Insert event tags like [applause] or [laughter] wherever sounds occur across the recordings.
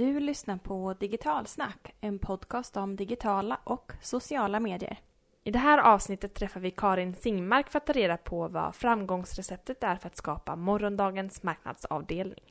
Du lyssnar på Digitalsnack, en podcast om digitala och sociala medier. I det här avsnittet träffar vi Karin Singmark för att ta reda på vad framgångsreceptet är för att skapa morgondagens marknadsavdelning.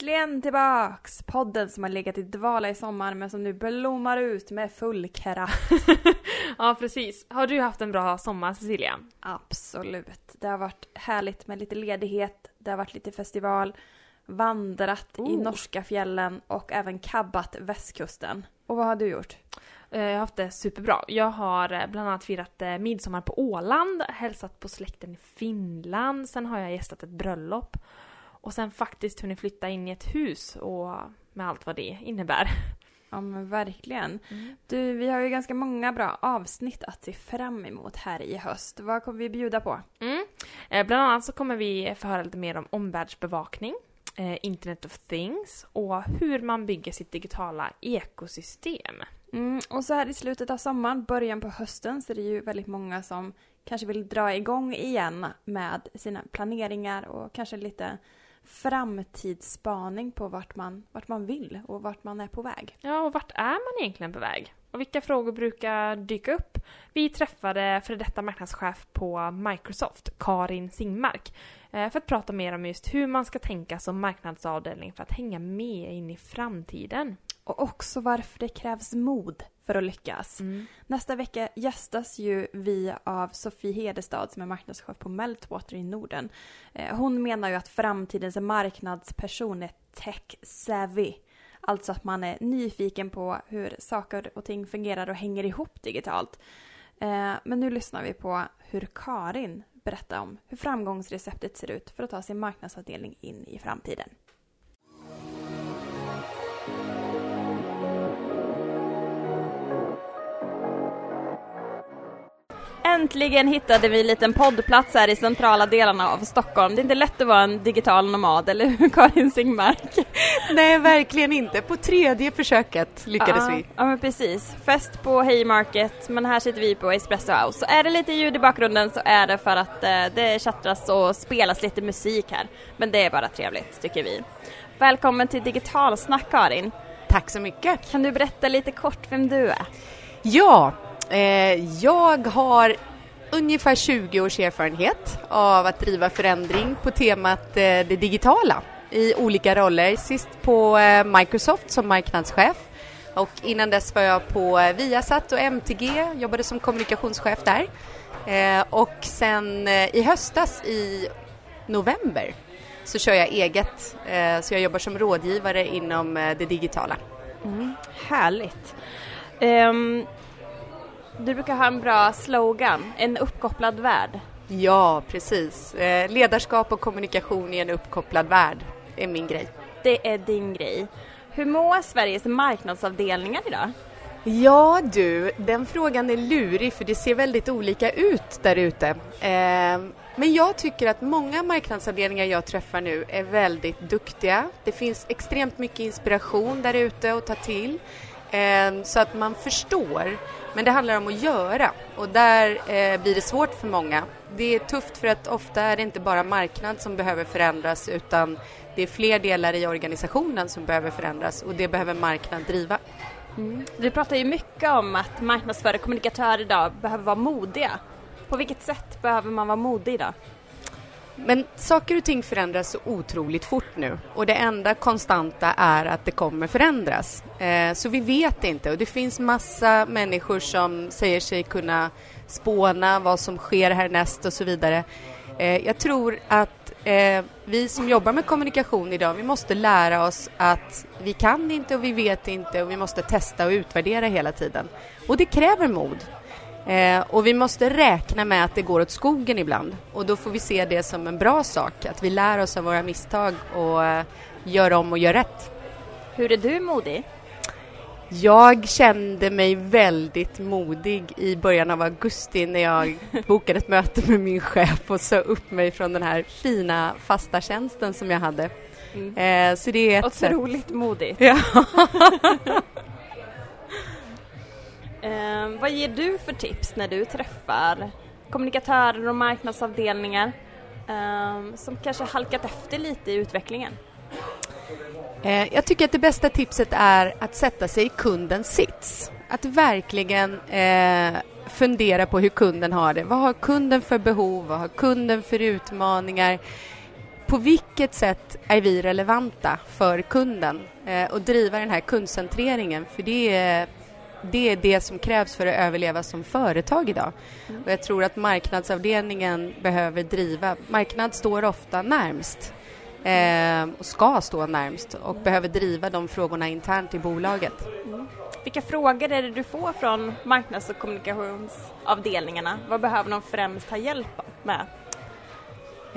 Äntligen tillbaks! Podden som har legat i dvala i sommar men som nu blommar ut med full kraft. [laughs] Ja, precis. Har du haft en bra sommar, Cecilia? Absolut. Det har varit härligt med lite ledighet, det har varit lite festival, vandrat i Oh. norska fjällen och även kabbat västkusten. Och vad har du gjort? Eh, Jag har haft det superbra. Jag har eh, bland annat firat eh, midsommar på Åland, hälsat på släkten i Finland, sen har jag gästat ett bröllop och sen faktiskt hunnit flytta in i ett hus och med allt vad det innebär. Ja men verkligen. Du, vi har ju ganska många bra avsnitt att se fram emot här i höst. Vad kommer vi bjuda på? Mm. Eh, Bland annat så kommer vi få höra lite mer om omvärldsbevakning, eh, Internet of Things och hur man bygger sitt digitala ekosystem. Mm, och så här i slutet av sommaren, början på hösten, så är det ju väldigt många som kanske vill dra igång igen med sina planeringar och kanske lite framtidsspaning på vart man, vart man vill och vart man är på väg. Ja, och vart är man egentligen på väg? Och vilka frågor brukar dyka upp? Vi träffade före detta marknadschef på Microsoft, Karin Singmark, eh, för att prata mer om just hur man ska tänka som marknadsavdelning för att hänga med in i framtiden. Och också varför det krävs mod för att lyckas. Nästa vecka gästas ju vi av Sofie Hedestad som är marknadschef på Meltwater i Norden. Eh, Hon menar ju att framtidens marknadsperson är tech-savvy. Alltså att man är nyfiken på hur saker och ting fungerar och hänger ihop digitalt. Eh, Men nu lyssnar vi på hur Karin berättar om hur framgångsreceptet ser ut för att ta sin marknadsavdelning in i framtiden. Äntligen hittade vi en liten poddplats här i centrala delarna av Stockholm. Det är inte lätt att vara en digital nomad, eller hur [laughs] Karin Singmark? Nej, verkligen inte. På tredje försöket lyckades ja, vi. Ja, men precis. Fest på Haymarket, men här sitter vi på Espresso House. Så är det lite ljud i bakgrunden så är det för att eh, det chattras och spelas lite musik här. Men det är bara trevligt, tycker vi. Välkommen till Digitalsnack, Karin. Tack så mycket. Kan du berätta lite kort vem du är? Ja, eh, jag har ungefär 20 års erfarenhet av att driva förändring på temat eh, det digitala i olika roller. Sist på eh, Microsoft som marknadschef och innan dess var jag på eh, Viasat och MTG, jobbade som kommunikationschef där. Och sen i höstas i november så kör jag eget, så jag jobbar som rådgivare inom det digitala. Mm, härligt. Ehm, du brukar ha en bra slogan, en uppkopplad värld. Ja, precis. Eh, ledarskap och kommunikation i en uppkopplad värld är min grej. Det är din grej. Hur mår Sveriges marknadsavdelningar idag? Ja du, den frågan är lurig för det ser väldigt olika ut där ute. Eh, men jag tycker att många marknadsavdelningar jag träffar nu är väldigt duktiga. Det finns extremt mycket inspiration där ute att ta till eh, så att man förstår. Men det handlar om att göra och där eh, blir det svårt för många. Det är tufft för att ofta är det inte bara marknad som behöver förändras utan det är fler delar i organisationen som behöver förändras och det behöver marknad driva. Mm. Du pratar ju mycket om att marknadsförare och kommunikatörer idag behöver vara modiga. På vilket sätt behöver man vara modig idag? Men saker och ting förändras så otroligt fort nu och det enda konstanta är att det kommer förändras. Eh, så vi vet inte och det finns massa människor som säger sig kunna spåna vad som sker härnäst och så vidare. Eh, jag tror att eh, vi som jobbar med kommunikation idag, vi måste lära oss att vi kan inte och vi vet inte och vi måste testa och utvärdera hela tiden. Och det kräver mod. Eh, och vi måste räkna med att det går åt skogen ibland. Och då får vi se det som en bra sak, att vi lär oss av våra misstag och eh, gör om och gör rätt. Hur är du modig? Jag kände mig väldigt modig i början av augusti när jag [laughs] bokade ett möte med min chef och sa upp mig från den här fina fasta tjänsten som jag hade. Eh, så det är ett sätt. Otroligt modigt. Ja. [laughs] [laughs] Eh, vad ger du för tips när du träffar kommunikatörer och marknadsavdelningar eh, som kanske halkat efter lite i utvecklingen? Eh, jag tycker att det bästa tipset är att sätta sig i kundens sits. Att verkligen eh, fundera på hur kunden har det. Vad har kunden för behov? Vad har kunden för utmaningar? På vilket sätt är vi relevanta för kunden? Eh, och driva den här kundcentreringen, för det är, det är det som krävs för att överleva som företag idag. Mm. Och jag tror att marknadsavdelningen behöver driva, marknad står ofta närmst eh, och ska stå närmst och behöver driva de frågorna internt i bolaget. Mm. Vilka frågor är det du får från marknads och kommunikationsavdelningarna? Vad behöver de främst ha hjälp med?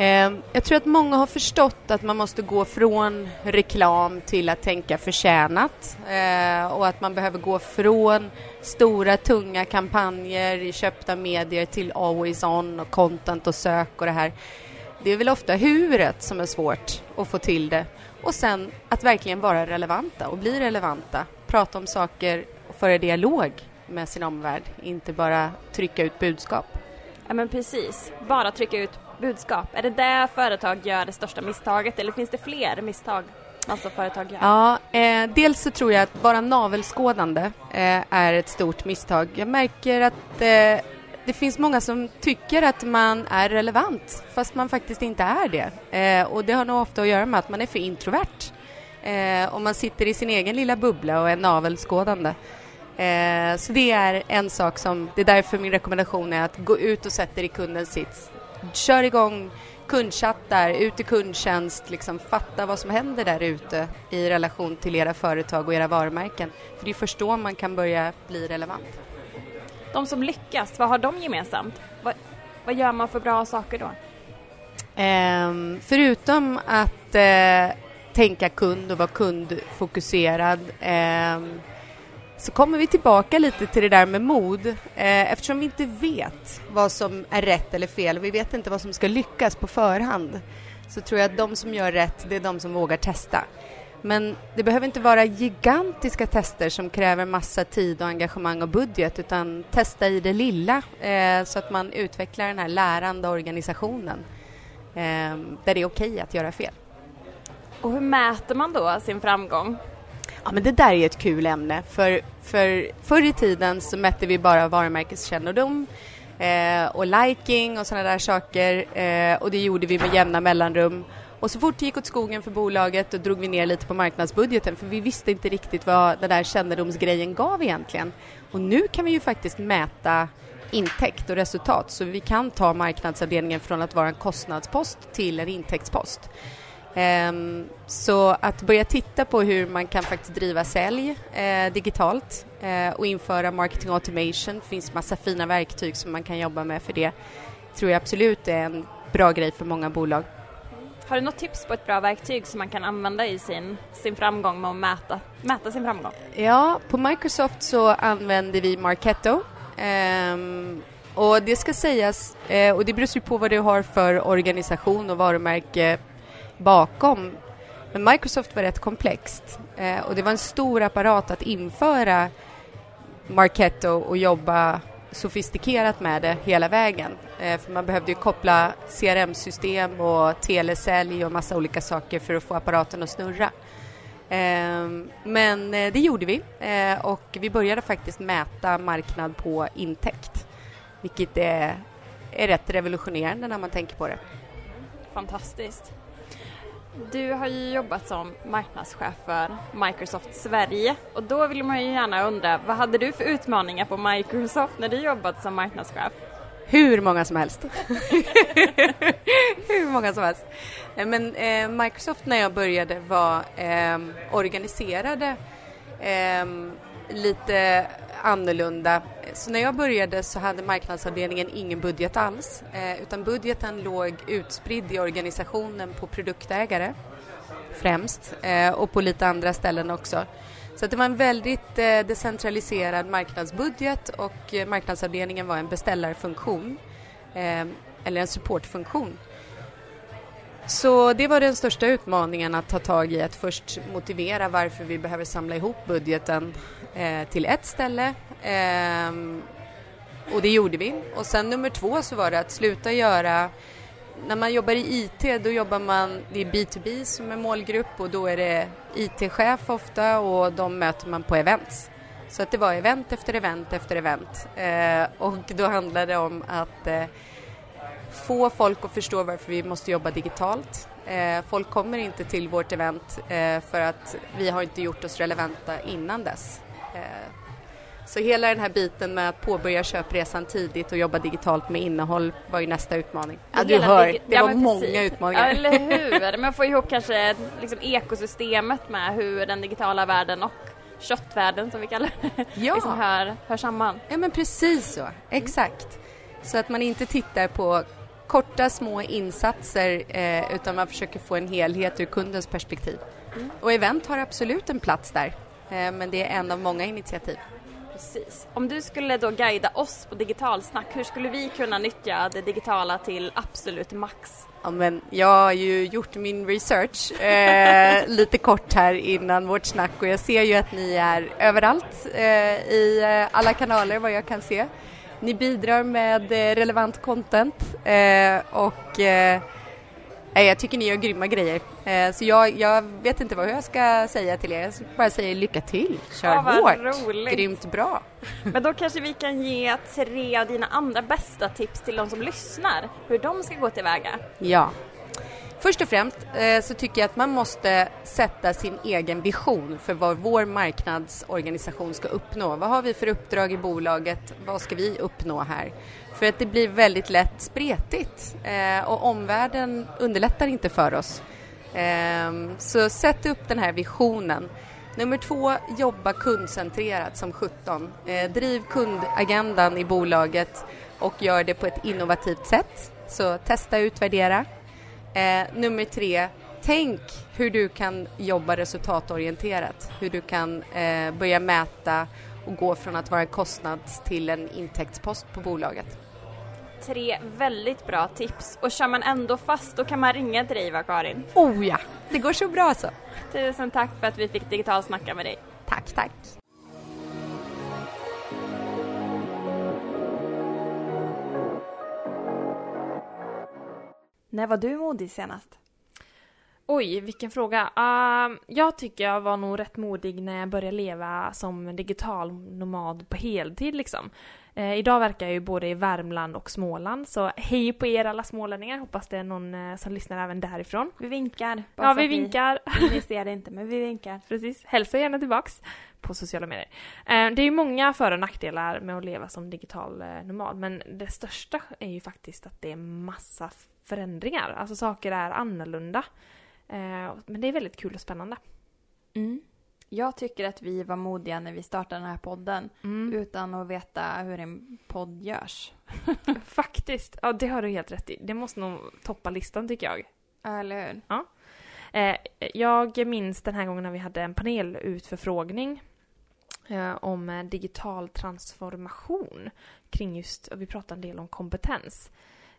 Ehm, jag tror att många har förstått att man måste gå från reklam till att tänka förtjänat eh, och att man behöver gå från stora tunga kampanjer i köpta medier till always on och content och sök och det här. Det är väl ofta huret som är svårt att få till det och sen att verkligen vara relevanta och bli relevanta. Prata om saker och föra dialog med sin omvärld, inte bara trycka ut budskap. Ja men precis, bara trycka ut budskap. Är det där företag gör det största misstaget eller finns det fler misstag alltså företag gör? Ja, eh, dels så tror jag att vara navelskådande eh, är ett stort misstag. Jag märker att eh, det finns många som tycker att man är relevant fast man faktiskt inte är det. Eh, och det har nog ofta att göra med att man är för introvert. Eh, och man sitter i sin egen lilla bubbla och är navelskådande. Eh, så det är en sak som, det är därför min rekommendation är att gå ut och sätta er i kundens sits. Kör igång kundchattar, ut i kundtjänst, liksom fatta vad som händer där ute i relation till era företag och era varumärken. För det är först då man kan börja bli relevant. De som lyckas, vad har de gemensamt? Vad, vad gör man för bra saker då? Eh, förutom att eh, tänka kund och vara kundfokuserad eh, så kommer vi tillbaka lite till det där med mod eh, eftersom vi inte vet vad som är rätt eller fel och vi vet inte vad som ska lyckas på förhand så tror jag att de som gör rätt, det är de som vågar testa. Men det behöver inte vara gigantiska tester som kräver massa tid och engagemang och budget utan testa i det lilla eh, så att man utvecklar den här lärande organisationen eh, där det är okej okay att göra fel. Och hur mäter man då sin framgång? Ja, men det där är ett kul ämne. För, för förr i tiden så mätte vi bara varumärkeskännedom eh, och liking och sådana där saker eh, och det gjorde vi med jämna mellanrum. Och så fort det gick åt skogen för bolaget då drog vi ner lite på marknadsbudgeten för vi visste inte riktigt vad den där kännedomsgrejen gav egentligen. Och nu kan vi ju faktiskt mäta intäkt och resultat så vi kan ta marknadsavdelningen från att vara en kostnadspost till en intäktspost. Um, så att börja titta på hur man kan faktiskt driva sälj uh, digitalt uh, och införa marketing automation. Det finns massa fina verktyg som man kan jobba med för det. tror jag absolut är en bra grej för många bolag. Har du något tips på ett bra verktyg som man kan använda i sin, sin framgång med att mäta, mäta sin framgång? Ja, på Microsoft så använder vi Marketo. Um, och det ska sägas, uh, och det beror ju på vad du har för organisation och varumärke bakom. Men Microsoft var rätt komplext eh, och det var en stor apparat att införa Marketo och jobba sofistikerat med det hela vägen. Eh, för man behövde ju koppla CRM-system och telesälj och massa olika saker för att få apparaten att snurra. Ehm, eh, men det gjorde vi eh, och vi började faktiskt mäta marknad på intäkt vilket är, är rätt revolutionerande när man tänker på det. Fantastiskt. Du har ju jobbat som marknadschef för Microsoft Sverige och då vill man ju gärna undra vad hade du för utmaningar på Microsoft när du jobbat som marknadschef? Hur många som helst. Hur många som helst. Eh, men eh, Microsoft när jag började var eh, organiserade eh, lite annorlunda. Så när jag började så hade marknadsavdelningen ingen budget alls eh, utan budgeten låg utspridd i organisationen på produktägare främst eh, och på lite andra ställen också. Så det var en väldigt eh, decentraliserad marknadsbudget och marknadsavdelningen var en beställarfunktion eller en supportfunktion. Så det var den största utmaningen att ta tag i, att först motivera varför vi behöver samla ihop budgeten eh, till ett ställe Eh, och det gjorde vi. Och sen nummer två så var det att sluta göra när man jobbar i IT då jobbar man, det är B2B som är målgrupp och då är det IT-chef ofta och de möter man på events. Så att det var event efter event efter event eh, och då handlade det om att eh, få folk att förstå varför vi måste jobba digitalt. Eh, folk kommer inte till vårt event eh, för att vi har inte gjort oss relevanta innan dess. Eh, så hela den här biten med att påbörja köpresan tidigt och jobba digitalt med innehåll var ju nästa utmaning. Ja, du hör, det ja, var många utmaningar. Ja, eller hur? Men få ihop kanske liksom ekosystemet med hur den digitala världen och köttvärlden som vi kallar det, ja. liksom hör, hör samman. Ja men precis så, exakt. Så att man inte tittar på korta små insatser eh, utan man försöker få en helhet ur kundens perspektiv. Mm. Och event har absolut en plats där eh, men det är en av många initiativ. Precis. Om du skulle då guida oss på digitalsnack, hur skulle vi kunna nyttja det digitala till absolut max? Ja, men jag har ju gjort min research eh, [laughs] lite kort här innan vårt snack och jag ser ju att ni är överallt eh, i eh, alla kanaler vad jag kan se. Ni bidrar med eh, relevant content eh, och eh, jag tycker ni gör grymma grejer. Så jag, jag vet inte vad jag ska säga till er. Jag bara säger lycka till, kör ja, hårt, roligt. grymt bra. [laughs] Men då kanske vi kan ge tre av dina andra bästa tips till de som lyssnar, hur de ska gå tillväga. Ja. Först och främst eh, så tycker jag att man måste sätta sin egen vision för vad vår marknadsorganisation ska uppnå. Vad har vi för uppdrag i bolaget? Vad ska vi uppnå här? För att det blir väldigt lätt spretigt eh, och omvärlden underlättar inte för oss. Eh, så sätt upp den här visionen. Nummer två, jobba kundcentrerat som 17. Eh, driv kundagendan i bolaget och gör det på ett innovativt sätt. Så testa, utvärdera. Eh, nummer tre, tänk hur du kan jobba resultatorienterat. Hur du kan eh, börja mäta och gå från att vara en kostnad till en intäktspost på bolaget. Tre väldigt bra tips och kör man ändå fast då kan man ringa till dig va Karin? Oh ja, det går så bra så. Tusen tack för att vi fick digitalsnacka med dig. Tack, tack. När var du modig senast? Oj, vilken fråga. Uh, jag tycker jag var nog rätt modig när jag började leva som digital nomad på heltid liksom. Uh, idag verkar jag ju både i Värmland och Småland, så hej på er alla smålänningar. Hoppas det är någon uh, som lyssnar även därifrån. Vi vinkar. Ja, vi vinkar. Vi, [laughs] ni ser det inte, men vi vinkar. Precis. Hälsa gärna tillbaks på sociala medier. Uh, det är ju många för och nackdelar med att leva som digital nomad, men det största är ju faktiskt att det är massa förändringar. Alltså saker är annorlunda. Eh, men det är väldigt kul och spännande. Mm. Jag tycker att vi var modiga när vi startade den här podden mm. utan att veta hur en podd görs. [laughs] Faktiskt. Ja, det har du helt rätt i. Det måste nog toppa listan tycker jag. Eller hur? Ja. Eh, jag minns den här gången när vi hade en panelutförfrågning eh, om digital transformation kring just, vi pratade en del om kompetens.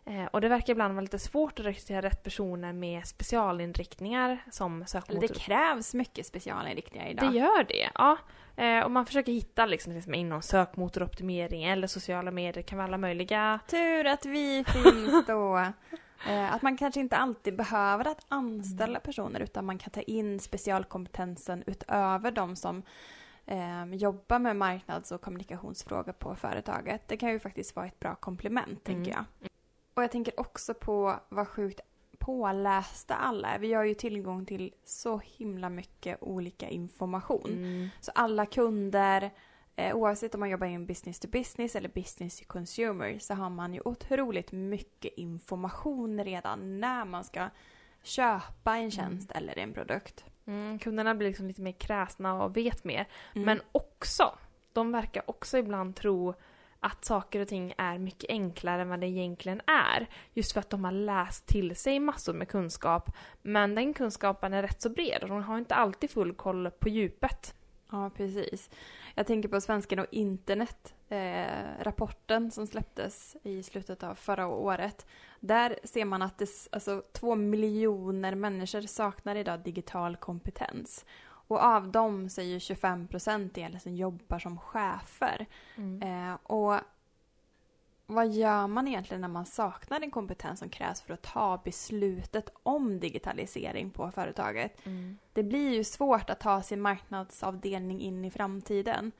Eh, och det verkar ibland vara lite svårt att rekrytera rätt personer med specialinriktningar som sökmotor. Det krävs mycket specialinriktningar idag. Det gör det, ja. Eh, och man försöker hitta liksom det som är inom sökmotoroptimering eller sociala medier, kan vara alla möjliga. Tur att vi finns då. [laughs] eh, att man kanske inte alltid behöver att anställa personer utan man kan ta in specialkompetensen utöver de som eh, jobbar med marknads och kommunikationsfrågor på företaget. Det kan ju faktiskt vara ett bra komplement, mm. tänker jag. Och jag tänker också på vad sjukt pålästa alla är. Vi har ju tillgång till så himla mycket olika information. Mm. Så alla kunder, eh, oavsett om man jobbar i en business to business eller business to consumer, så har man ju otroligt mycket information redan när man ska köpa en tjänst mm. eller en produkt. Mm, kunderna blir liksom lite mer kräsna och vet mer. Mm. Men också, de verkar också ibland tro att saker och ting är mycket enklare än vad det egentligen är. Just för att de har läst till sig massor med kunskap. Men den kunskapen är rätt så bred och de har inte alltid full koll på djupet. Ja, precis. Jag tänker på Svensken och internet, eh, rapporten som släpptes i slutet av förra året. Där ser man att det, alltså, två miljoner människor saknar idag digital kompetens. Och av dem ju 25 procent som jobbar som chefer. Mm. Eh, och vad gör man egentligen när man saknar den kompetens som krävs för att ta beslutet om digitalisering på företaget? Mm. Det blir ju svårt att ta sin marknadsavdelning in i framtiden.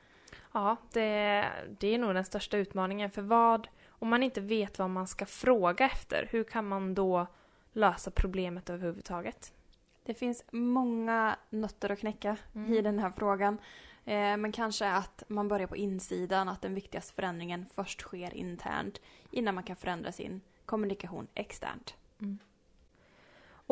Ja, det, det är nog den största utmaningen. För vad, om man inte vet vad man ska fråga efter, hur kan man då lösa problemet överhuvudtaget? Det finns många nötter att knäcka Mm. i den här frågan. Eh, men kanske att man börjar på insidan, att den viktigaste förändringen först sker internt innan man kan förändra sin kommunikation externt.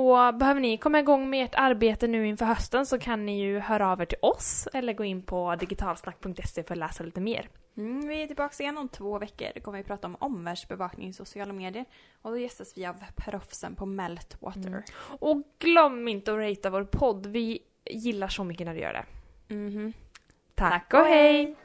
Och behöver ni komma igång med ert arbete nu inför hösten så kan ni ju höra av er till oss eller gå in på digitalsnack.se för att läsa lite mer. Mm, vi är tillbaka igen om två veckor. Då kommer vi prata om omvärldsbevakning i sociala medier. Och då gästas vi av proffsen på Meltwater. Mm. Och glöm inte att ratea vår podd. Vi gillar så mycket när du gör det. Mhm. Tack och hej!